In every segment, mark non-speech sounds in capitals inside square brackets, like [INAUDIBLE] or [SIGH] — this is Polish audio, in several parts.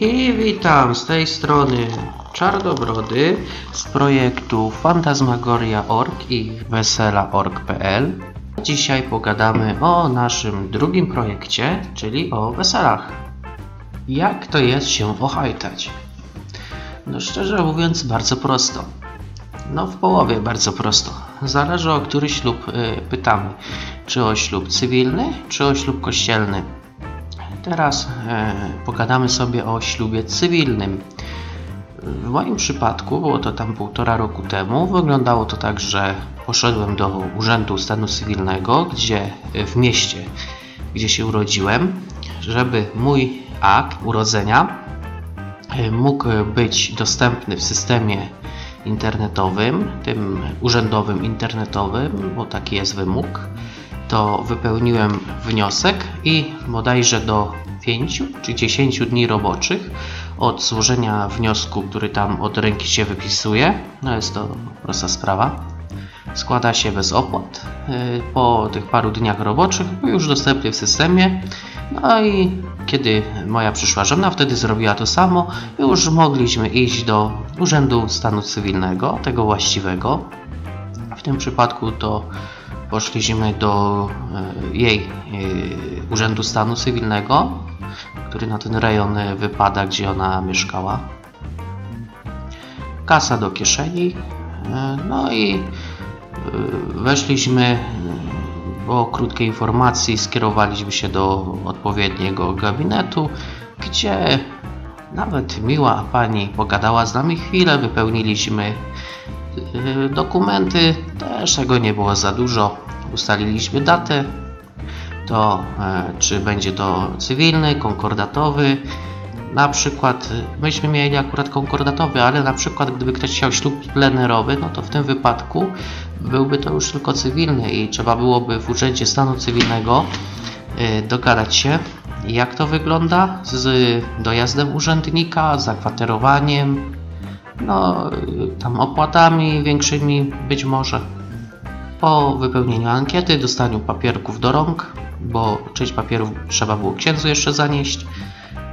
I witam z tej strony Czarnobrody z projektu Fantasmagoria.org i wesela.org.pl. Dzisiaj pogadamy o naszym drugim projekcie, czyli o weselach. Jak to jest się ohajtać? No szczerze mówiąc bardzo prosto. No w połowie bardzo prosto. Zależy o który ślub y, pytamy. Czy o ślub cywilny, czy o ślub kościelny. Teraz e, pogadamy sobie o ślubie cywilnym. W moim przypadku, było to tam półtora roku temu, wyglądało to tak, że poszedłem do Urzędu Stanu Cywilnego, gdzie w mieście, gdzie się urodziłem, żeby mój akt urodzenia e, mógł być dostępny w systemie internetowym, tym urzędowym internetowym, bo taki jest wymóg to wypełniłem wniosek i bodajże do 5 czy 10 dni roboczych od złożenia wniosku, który tam od ręki się wypisuje, no jest to prosta sprawa, składa się bez opłat. Y, po tych paru dniach roboczych już dostępny w systemie. No i kiedy moja przyszła żona wtedy zrobiła to samo, już mogliśmy iść do Urzędu Stanu Cywilnego, tego właściwego. W tym przypadku to poszliśmy do e, jej e, Urzędu Stanu Cywilnego, który na ten rejon wypada, gdzie ona mieszkała. Kasa do kieszeni. E, no i weszliśmy po krótkiej informacji skierowaliśmy się do odpowiedniego gabinetu, gdzie nawet miła pani pogadała z nami chwilę, wypełniliśmy dokumenty też tego nie było za dużo. Ustaliliśmy datę, to e, czy będzie to cywilny, konkordatowy. Na przykład, y, myśmy mieli akurat konkordatowy, ale na przykład gdyby ktoś chciał ślub plenerowy, no to w tym wypadku byłby to już tylko cywilny i trzeba byłoby w Urzędzie Stanu Cywilnego y, dogadać się, jak to wygląda z dojazdem urzędnika, zakwaterowaniem, no tam opłatami większymi być może. Po wypełnieniu ankiety, dostaniu papierków do rąk, bo część papierów trzeba było księdzu jeszcze zanieść,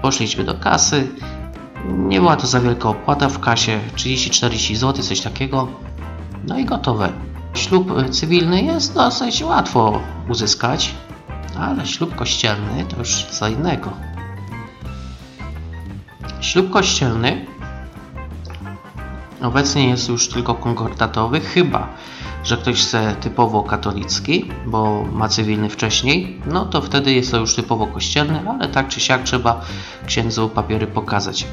poszliśmy do kasy. Nie była to za wielka opłata w kasie, 30-40 zł, coś takiego. No i gotowe. Ślub cywilny jest dosyć łatwo uzyskać, ale ślub kościelny to już co innego. Ślub kościelny Obecnie jest już tylko konkordatowy, chyba że ktoś chce typowo katolicki, bo ma cywilny wcześniej, no to wtedy jest to już typowo kościelny, ale tak czy siak trzeba księdzu papiery pokazać.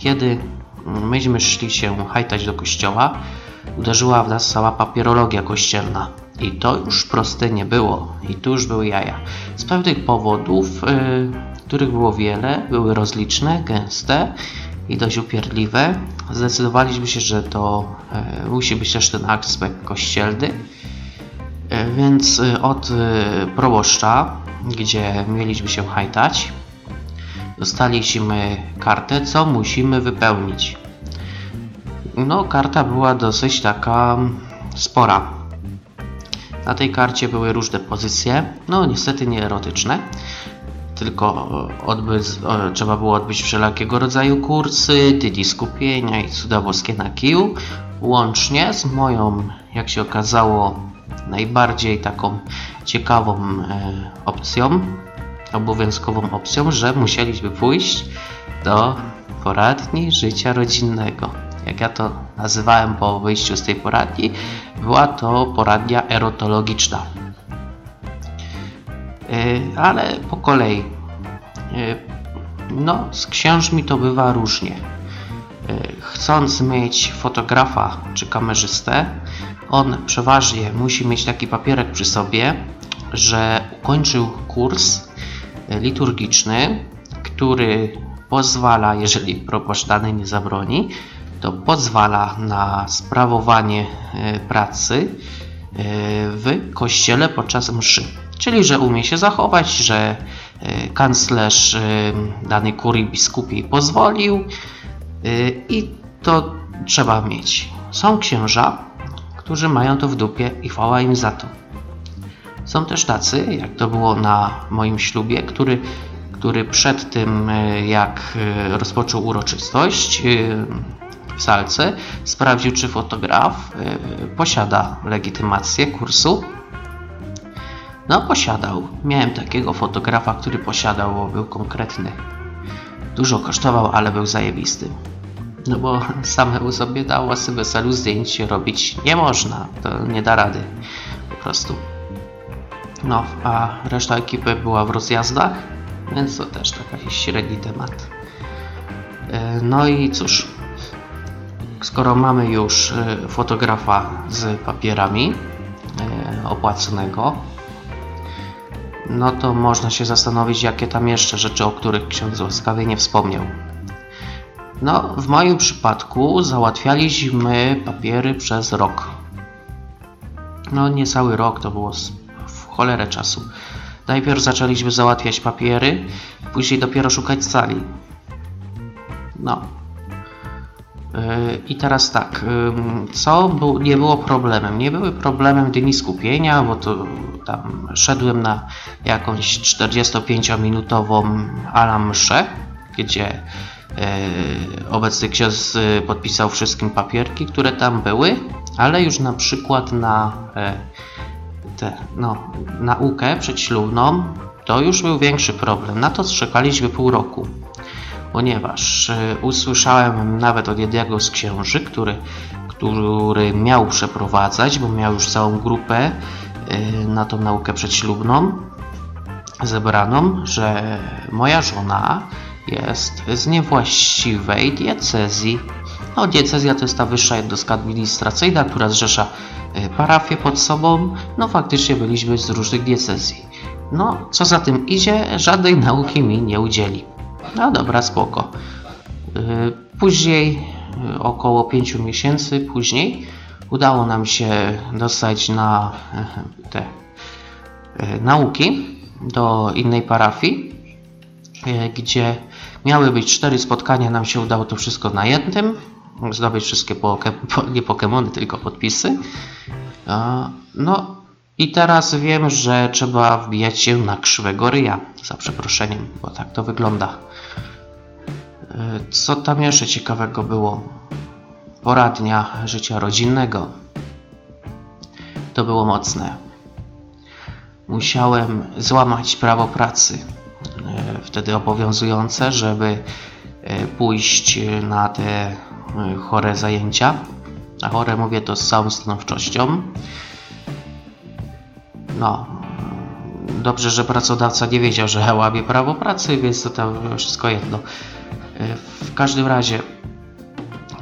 Kiedy myśmy szli się hajtać do kościoła, uderzyła w nas cała papierologia kościelna. I to już proste nie było. I tu już były jaja. Z pewnych powodów, yy, których było wiele, były rozliczne, gęste i dość upierdliwe, zdecydowaliśmy się, że to e, musi być też ten aspekt kościelny. E, więc e, od proboszcza, gdzie mieliśmy się hajtać, dostaliśmy kartę, co musimy wypełnić. No, karta była dosyć taka spora. Na tej karcie były różne pozycje, no niestety nie erotyczne tylko odbyć, trzeba było odbyć wszelakiego rodzaju kursy, tydi skupienia i cuda boskie na kiju, łącznie z moją, jak się okazało, najbardziej taką ciekawą e, opcją, obowiązkową opcją, że musieliśmy pójść do poradni życia rodzinnego. Jak ja to nazywałem po wyjściu z tej poradni, była to poradnia erotologiczna. E, ale po kolei. E, no, z księżmi to bywa różnie. E, chcąc mieć fotografa czy kamerzystę, on przeważnie musi mieć taki papierek przy sobie, że ukończył kurs liturgiczny, który pozwala, jeżeli proboszcz dany nie zabroni, to pozwala na sprawowanie pracy w kościele podczas mszy. Czyli, że umie się zachować, że e, kanclerz e, danej kurii biskupiej pozwolił e, i to trzeba mieć. Są księża, którzy mają to w dupie i chwała im za to. Są też tacy, jak to było na moim ślubie, który który przed tym, jak rozpoczął uroczystość w salce, sprawdził, czy fotograf posiada legitymację kursu. No, posiadał. Miałem takiego fotografa, który posiadał, bo był konkretny. Dużo kosztował, ale był zajebisty. No bo [LAUGHS] samemu sobie na własnym weselu zdjęć robić nie można. To nie da rady. Po prostu. No, a reszta ekipy była w rozjazdach, więc to też taki średni temat. E, No i cóż, skoro mamy już e, fotografa z papierami e, opłaconego, no to można się zastanowić, jakie tam jeszcze rzeczy, o których ksiądz łaskawie nie wspomniał. No, w moim przypadku załatwialiśmy papiery przez rok. No, nie cały rok, to było w cholerę czasu. Najpierw zaczęliśmy załatwiać papiery, później dopiero szukać sali. No. Yy, I teraz tak, co nie było problemem? Nie były problemem dni skupienia, bo to tam szedłem na jakąś 45-minutową alam mszę, gdzie yy, obecny ksiądz yy, podpisał wszystkim papierki, które tam były, ale już na przykład na e, tę no, naukę przedślubną to już był większy problem. Na to czekaliśmy pół roku ponieważ e, usłyszałem nawet od jednego z księży, który, który miał przeprowadzać, bo miał już całą grupę e, na tą naukę przedślubną zebraną, że moja żona jest z niewłaściwej diecezji. No, diecezja to jest ta wyższa jednostka administracyjna, która zrzesza e, parafię pod sobą. No, faktycznie byliśmy z różnych diecezji. No, co za tym idzie, żadnej nauki mi nie udzieli. No dobra, spoko. Yy, Później, yy, około 5 miesięcy później, udało nam się dostać na yy, te nauki do innej parafii, gdzie miały być cztery spotkania. Nam się udało to wszystko na jednym. Zdobyć wszystkie poke, po, nie Pokemony, tylko podpisy. No i teraz wiem, że trzeba wbijać się na krzywego ryja, za przeproszeniem, bo tak to wygląda. E, Co tam jeszcze ciekawego było? Poradnia życia rodzinnego. To było mocne. Musiałem złamać prawo pracy, e, wtedy obowiązujące, żeby e, pójść na te chore zajęcia. A chore mówię to z całą stanowczością. No, dobrze, że pracodawca nie wiedział, że łamie prawo pracy, więc to tam wszystko jedno. E, W każdym razie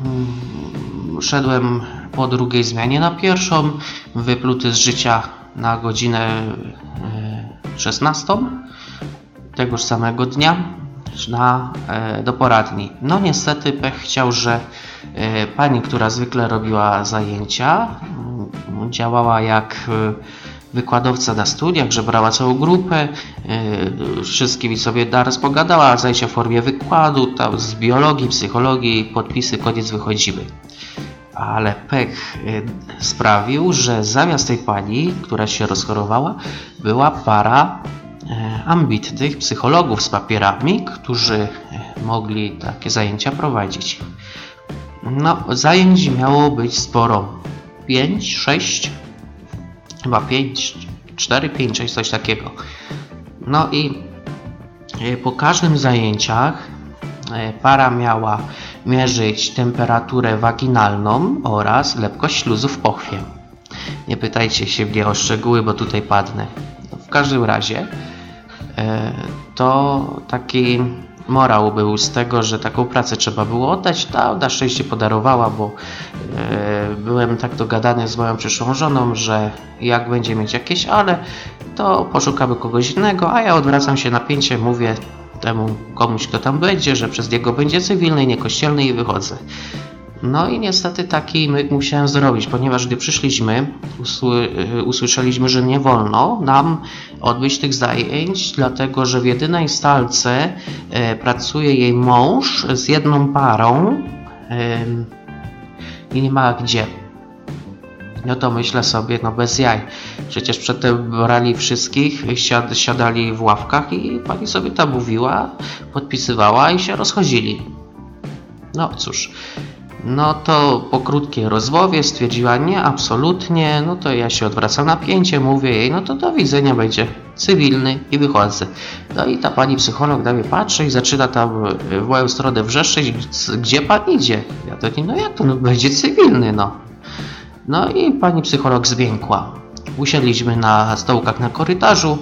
mm, szedłem po drugiej zmianie na pierwszą, wypluty z życia na godzinę e, 16 tegoż samego dnia na, e, do poradni. No niestety pech chciał, że e, pani, która zwykle robiła zajęcia, mm, działała jak e, wykładowca na studiach, że brała całą grupę, yy, wszystkimi sobie naraz pogadała, zajęcia w formie wykładu, tam z biologii, psychologii, podpisy, koniec wychodziły. Ale pech yy, sprawił, że zamiast tej pani, która się rozchorowała, była para yy, ambitnych psychologów z papierami, którzy yy, mogli takie zajęcia prowadzić. No, zajęć miało być sporo. 5, 6, chyba 5, 4, 5, 6, coś takiego. No i e, po każdym zajęciach e, para miała mierzyć temperaturę waginalną oraz lepkość śluzu w pochwie. Nie pytajcie się mnie o szczegóły, bo tutaj padnę. W każdym razie e, to taki morał był z tego, że taką pracę trzeba było oddać. Ta na szczęście podarowała, bo e, byłem tak dogadany z moją przyszłą żoną, że jak będzie mieć jakieś ale, to poszukamy kogoś innego, a ja odwracam się napięcie, mówię temu komuś, kto tam będzie, że przez niego będzie cywilny, nie kościelny i wychodzę. No i niestety taki myk musiałem zrobić, ponieważ gdy przyszliśmy, usły, y, usłyszeliśmy, że nie wolno nam odbyć tych zajęć, dlatego że w jedynej stalce e, pracuje jej mąż z jedną parą i nie ma gdzie. No to myślę sobie, no bez jaj. Przecież przedtem brali wszystkich, siad, siadali w ławkach i pani sobie tam mówiła, podpisywała i się rozchodzili. No cóż, no to po krótkiej rozmowie stwierdziła nie, absolutnie, no to ja się odwracam napięcie, mówię jej, no to do widzenia będzie cywilny i wychodzę. No i ta pani psycholog na mnie patrzy i zaczyna tam w moją stronę wrzeszczeć, gdzie pan idzie? Ja to nie, no jak to, no będzie cywilny, no. No i pani psycholog zwiękła. Usiedliśmy na stołkach na korytarzu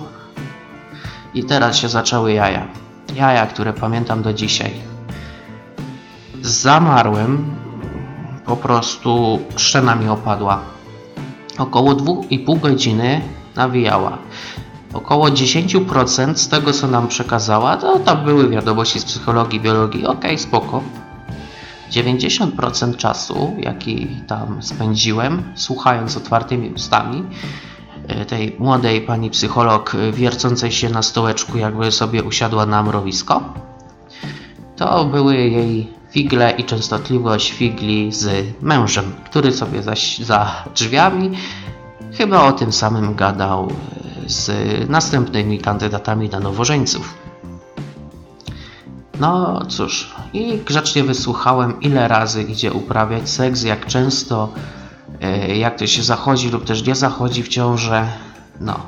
i teraz się zaczęły jaja. Jaja, które pamiętam do dzisiaj. Zamarłem, po prostu szczena mi opadła. Około 2,5 godziny nawijała. Około 10% z tego, co nam przekazała, to były wiadomości z psychologii, biologii. Ok, spoko. 90% czasu, jaki tam spędziłem, słuchając otwartymi ustami e, tej młodej pani psycholog e, wiercącej się na stołeczku, jakby sobie usiadła na mrowisko, to były jej figle i częstotliwość figli z mężem, który sobie zaś za drzwiami chyba o tym samym gadał e, z następnymi kandydatami na nowożeńców. No cóż, i grzecznie wysłuchałem, ile razy idzie uprawiać seks, jak często, e, jak to się zachodzi lub też nie zachodzi w ciąży. No.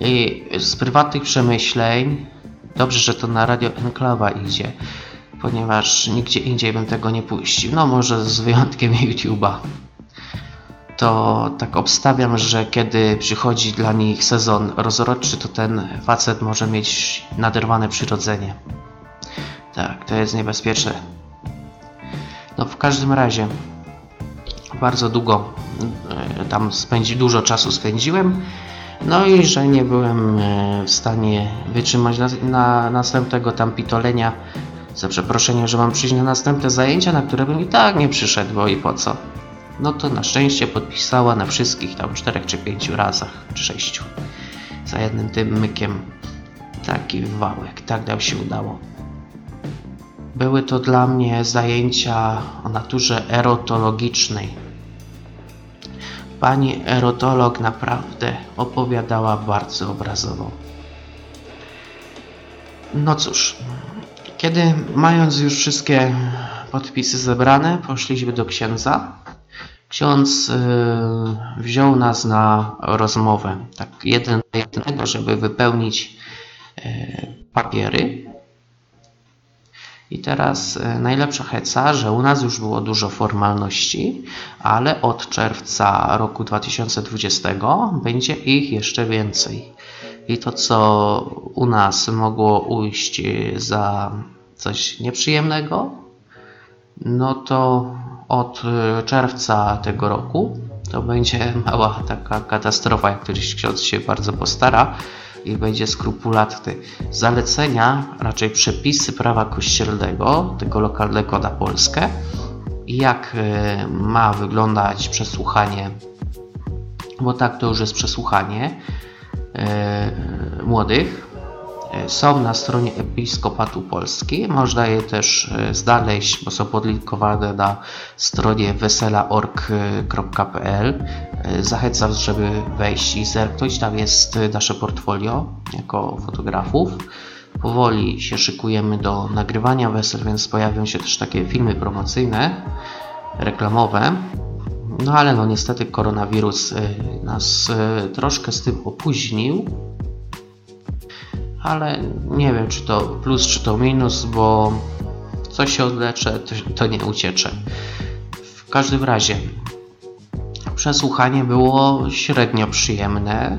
I z prywatnych przemyśleń, dobrze, że to na Radio Enklawa idzie, ponieważ nigdzie indziej bym tego nie puścił. No może z wyjątkiem [LAUGHS] YouTube'a. To tak obstawiam, że kiedy przychodzi dla nich sezon rozrodczy, to ten facet może mieć naderwane przyrodzenie. Tak, to jest niebezpieczne. No w każdym razie bardzo długo e, tam spędzi, dużo czasu spędziłem. No i że nie byłem e, w stanie wytrzymać na, na następnego tam pitolenia za przeproszeniem, że mam przyjść na następne zajęcia, na które bym i tak nie przyszedł, bo i po co. No to na szczęście podpisała na wszystkich tam czterech czy pięciu razach, czy sześciu. Za jednym tym mykiem. Taki wałek, tak nam się udało. Były to dla mnie zajęcia o naturze erotologicznej. Pani erotolog naprawdę opowiadała bardzo obrazowo. No cóż, kiedy mając już wszystkie podpisy zebrane, poszliśmy do księdza. Ksiądz yy, wziął nas na rozmowę, tak jeden do jednego, żeby wypełnić yy, papiery. I teraz e, najlepsza heca, że u nas już było dużo formalności, ale od czerwca roku 2020 będzie ich jeszcze więcej. I to, co u nas mogło ujść za coś nieprzyjemnego, no to od e, czerwca tego roku to będzie [LAUGHS] mała taka katastrofa, jak któryś ksiądz się bardzo postara i będzie skrupulatny. Zalecenia, raczej przepisy prawa kościelnego, tego lokalnego na Polskę, jak e, ma wyglądać przesłuchanie, bo tak to już jest przesłuchanie e, młodych, są na stronie Episkopatu Polski. Można je też znaleźć, bo są podlinkowane na stronie wesela.org.pl. Zachęcam, żeby wejść i zerknąć. Tam jest nasze portfolio jako fotografów. Powoli się szykujemy do nagrywania wesel, więc pojawią się też takie filmy promocyjne, reklamowe. No ale no niestety koronawirus nas troszkę z tym opóźnił. Ale nie wiem, czy to plus, czy to minus, bo co się odleczę, to, to nie uciecze. W każdym razie, Przesłuchanie było średnio przyjemne.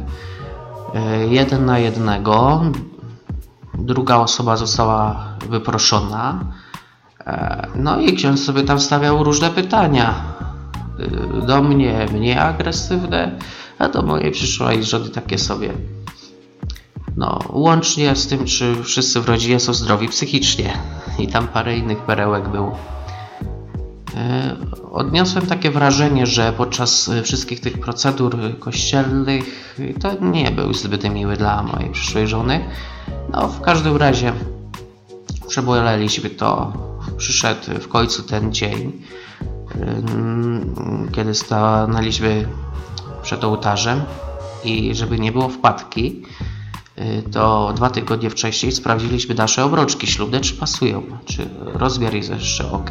E, jeden na jednego. Druga osoba została wyproszona. E, no i ksiądz sobie tam stawiał różne pytania. E, do mnie mniej agresywne, a do mojej przyszłej żony takie sobie. No, łącznie z tym, czy wszyscy w rodzinie są zdrowi psychicznie. I tam parę innych perełek było. E, odniosłem takie wrażenie, że podczas e, wszystkich tych procedur kościelnych to nie był zbyt miły dla mojej przyszłej żony. No, w każdym razie przeboleliśmy to. Przyszedł w końcu ten dzień. ym, kiedy stanęliśmy przed ołtarzem i żeby nie było wpadki, to dwa tygodnie wcześniej sprawdziliśmy nasze obroczki ślubne, czy pasują, czy rozmiar jest jeszcze ok.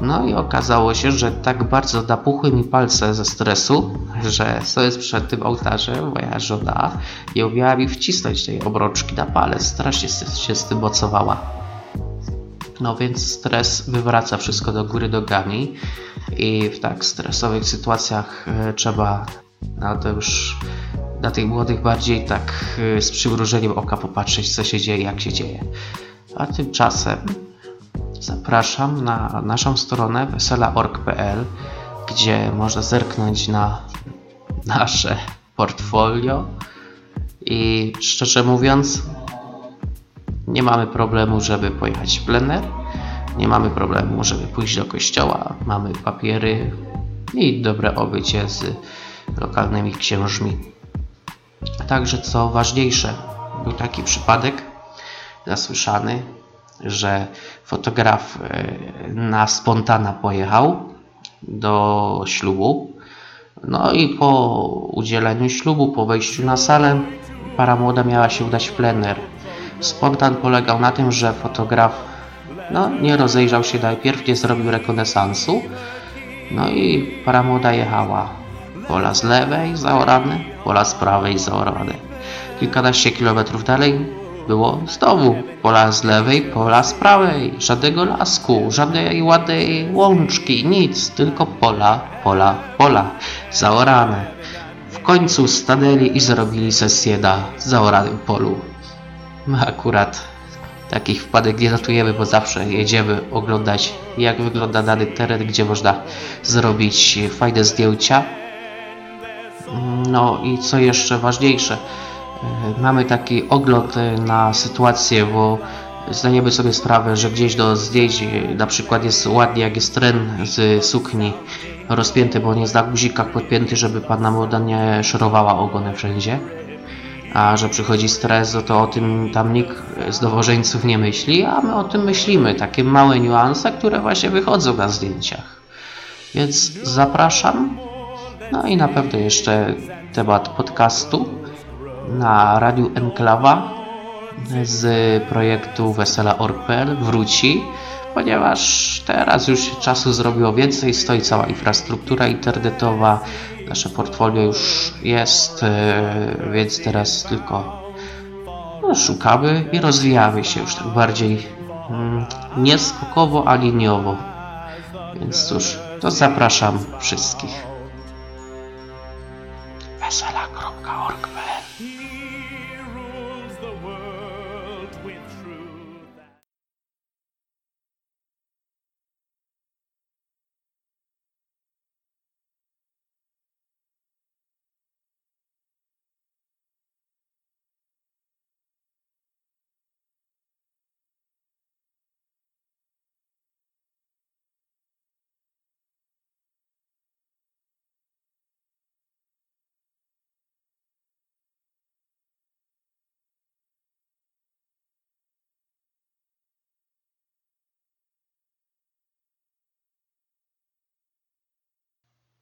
No i okazało się, że tak bardzo napuchły mi palce ze stresu, że stojąc przed tym ołtarzem, moja żona nie umiała mi wcisnąć tej obroczki na palec. Strasznie się z tym mocowała. No więc stres wywraca wszystko do góry nogami i w tak stresowych sytuacjach e, trzeba na to już na tych młodych bardziej tak e, z przymrużeniem oka popatrzeć co się dzieje, jak się dzieje. A tymczasem zapraszam na naszą stronę wesela.org.pl gdzie można zerknąć na nasze portfolio i szczerze mówiąc nie mamy problemu, żeby pojechać w plener. Nie mamy problemu, żeby pójść do kościoła. Mamy papiery i dobre obycie z lokalnymi księżmi. Także co ważniejsze, był taki przypadek zasłyszany, że fotograf e, na spontana pojechał do ślubu. No i po udzieleniu ślubu, po wejściu na salę, para młoda miała się udać w plener. Spontan polegał na tym, że fotograf no, nie rozejrzał się najpierw, nie zrobił rekonesansu. No i para młoda jechała. Pola z lewej zaorane, pola z prawej zaorane. Kilkanaście kilometrów dalej było znowu pola z lewej, pola z prawej. Żadnego lasku, żadnej ładnej łączki, nic, tylko pola, pola, pola. Zaorane. W końcu stanęli i zrobili sesję na zaoranym polu. Akurat takich wpadek nie notujemy, bo zawsze jedziemy oglądać jak wygląda dany teren, gdzie można zrobić fajne zdjęcia. No i co jeszcze ważniejsze, e, mamy taki ogląd na sytuację, bo zdajemy sobie sprawę, że gdzieś do zdjęć na przykład jest ładnie, jak jest tren z sukni rozpięty, bo nie jest na guzikach podpięty, żeby panna młoda nie szorowała ogonem wszędzie a że przychodzi stres, no to o tym tam nikt z dowożeńców nie myśli, a my o tym myślimy. Takie małe niuanse, które właśnie wychodzą na zdjęciach. Więc zapraszam. No i na pewno jeszcze temat podcastu na Radiu Enklawa z projektu wesela.org.pl wróci, ponieważ teraz już czasu zrobiło więcej, stoi cała infrastruktura internetowa, nasze portfolio już jest, e, więc teraz tylko no, szukamy i rozwijamy się już tak bardziej mm, nie a liniowo. Więc cóż, to zapraszam wszystkich. Esa es la croca orca.